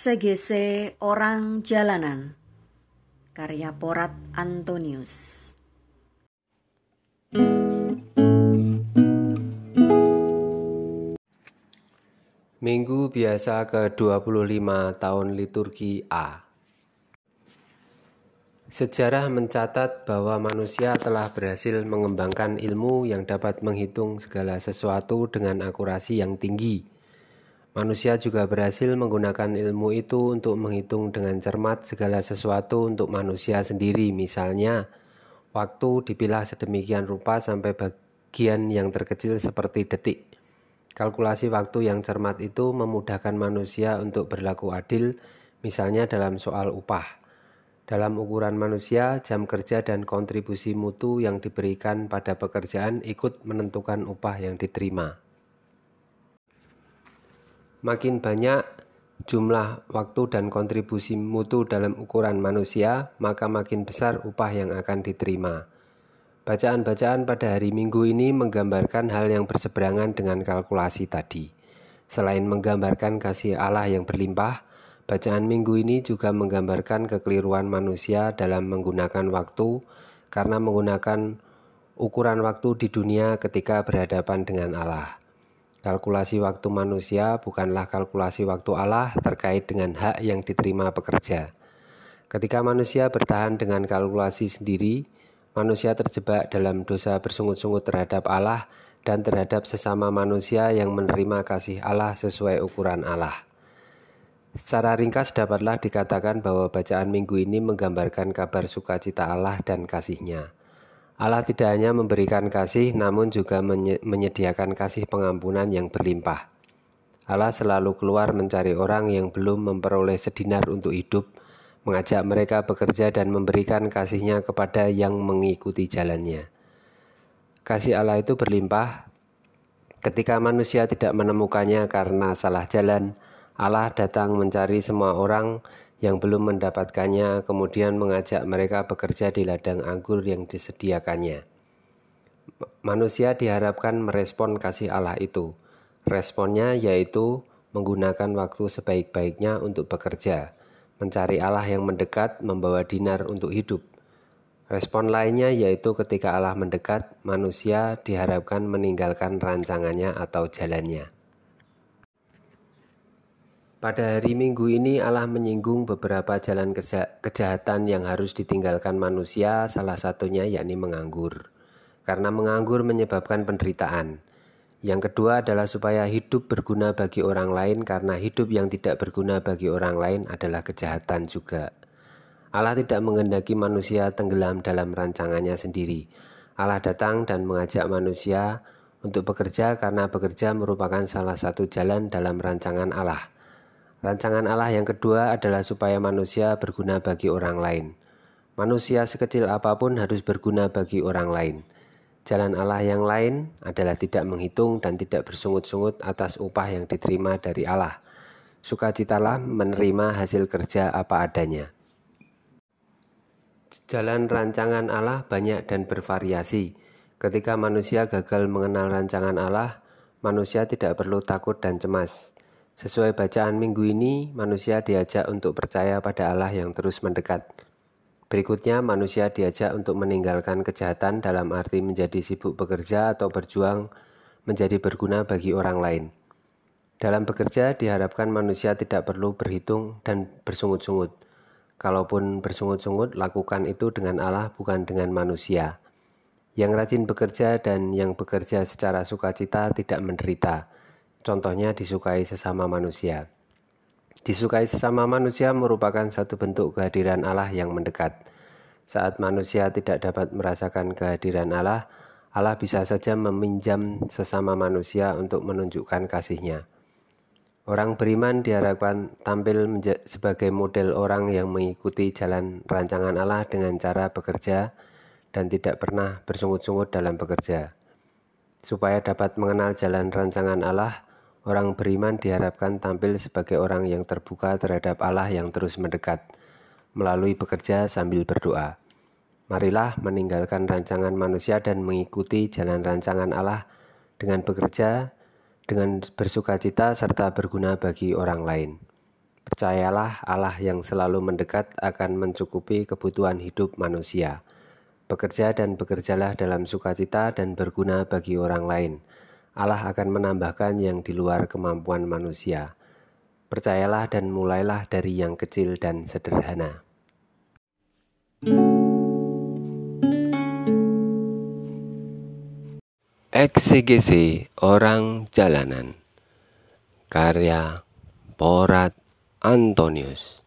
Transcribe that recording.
CGC Orang Jalanan. Karya Porat Antonius. Minggu biasa ke-25 tahun liturgi A. Sejarah mencatat bahwa manusia telah berhasil mengembangkan ilmu yang dapat menghitung segala sesuatu dengan akurasi yang tinggi. Manusia juga berhasil menggunakan ilmu itu untuk menghitung dengan cermat segala sesuatu untuk manusia sendiri. Misalnya, waktu dipilah sedemikian rupa sampai bagian yang terkecil seperti detik. Kalkulasi waktu yang cermat itu memudahkan manusia untuk berlaku adil, misalnya dalam soal upah. Dalam ukuran manusia, jam kerja dan kontribusi mutu yang diberikan pada pekerjaan ikut menentukan upah yang diterima. Makin banyak jumlah waktu dan kontribusi mutu dalam ukuran manusia, maka makin besar upah yang akan diterima. Bacaan-bacaan pada hari Minggu ini menggambarkan hal yang berseberangan dengan kalkulasi tadi. Selain menggambarkan kasih Allah yang berlimpah, Bacaan minggu ini juga menggambarkan kekeliruan manusia dalam menggunakan waktu karena menggunakan ukuran waktu di dunia ketika berhadapan dengan Allah. Kalkulasi waktu manusia bukanlah kalkulasi waktu Allah terkait dengan hak yang diterima pekerja. Ketika manusia bertahan dengan kalkulasi sendiri, manusia terjebak dalam dosa bersungut-sungut terhadap Allah dan terhadap sesama manusia yang menerima kasih Allah sesuai ukuran Allah. Secara ringkas dapatlah dikatakan bahwa bacaan minggu ini menggambarkan kabar sukacita Allah dan kasihnya. Allah tidak hanya memberikan kasih namun juga menyediakan kasih pengampunan yang berlimpah. Allah selalu keluar mencari orang yang belum memperoleh sedinar untuk hidup, mengajak mereka bekerja dan memberikan kasihnya kepada yang mengikuti jalannya. Kasih Allah itu berlimpah ketika manusia tidak menemukannya karena salah jalan, Allah datang mencari semua orang yang belum mendapatkannya, kemudian mengajak mereka bekerja di ladang anggur yang disediakannya. Manusia diharapkan merespon kasih Allah itu. Responnya yaitu menggunakan waktu sebaik-baiknya untuk bekerja, mencari Allah yang mendekat, membawa dinar untuk hidup. Respon lainnya yaitu ketika Allah mendekat, manusia diharapkan meninggalkan rancangannya atau jalannya. Pada hari Minggu ini Allah menyinggung beberapa jalan kejahatan yang harus ditinggalkan manusia, salah satunya yakni menganggur. Karena menganggur menyebabkan penderitaan. Yang kedua adalah supaya hidup berguna bagi orang lain karena hidup yang tidak berguna bagi orang lain adalah kejahatan juga. Allah tidak mengendaki manusia tenggelam dalam rancangannya sendiri. Allah datang dan mengajak manusia untuk bekerja karena bekerja merupakan salah satu jalan dalam rancangan Allah. Rancangan Allah yang kedua adalah supaya manusia berguna bagi orang lain. Manusia sekecil apa pun harus berguna bagi orang lain. Jalan Allah yang lain adalah tidak menghitung dan tidak bersungut-sungut atas upah yang diterima dari Allah. Sukacitalah menerima hasil kerja apa adanya. Jalan rancangan Allah banyak dan bervariasi. Ketika manusia gagal mengenal rancangan Allah, manusia tidak perlu takut dan cemas. Sesuai bacaan minggu ini, manusia diajak untuk percaya pada Allah yang terus mendekat. Berikutnya, manusia diajak untuk meninggalkan kejahatan dalam arti menjadi sibuk bekerja atau berjuang menjadi berguna bagi orang lain. Dalam bekerja, diharapkan manusia tidak perlu berhitung dan bersungut-sungut. Kalaupun bersungut-sungut, lakukan itu dengan Allah, bukan dengan manusia. Yang rajin bekerja dan yang bekerja secara sukacita tidak menderita Contohnya disukai sesama manusia. Disukai sesama manusia merupakan satu bentuk kehadiran Allah yang mendekat. Saat manusia tidak dapat merasakan kehadiran Allah, Allah bisa saja meminjam sesama manusia untuk menunjukkan kasihnya. Orang beriman diharapkan tampil sebagai model orang yang mengikuti jalan rancangan Allah dengan cara bekerja dan tidak pernah bersungut-sungut dalam bekerja. Supaya dapat mengenal jalan rancangan Allah, Orang beriman diharapkan tampil sebagai orang yang terbuka terhadap Allah yang terus mendekat, melalui bekerja sambil berdoa. Marilah meninggalkan rancangan manusia dan mengikuti jalan rancangan Allah dengan bekerja, dengan bersuka cita, serta berguna bagi orang lain. Percayalah Allah yang selalu mendekat akan mencukupi kebutuhan hidup manusia. Bekerja dan bekerjalah dalam sukacita dan berguna bagi orang lain. Allah akan menambahkan yang di luar kemampuan manusia. Percayalah dan mulailah dari yang kecil dan sederhana. Eksegese Orang Jalanan Karya Porat Antonius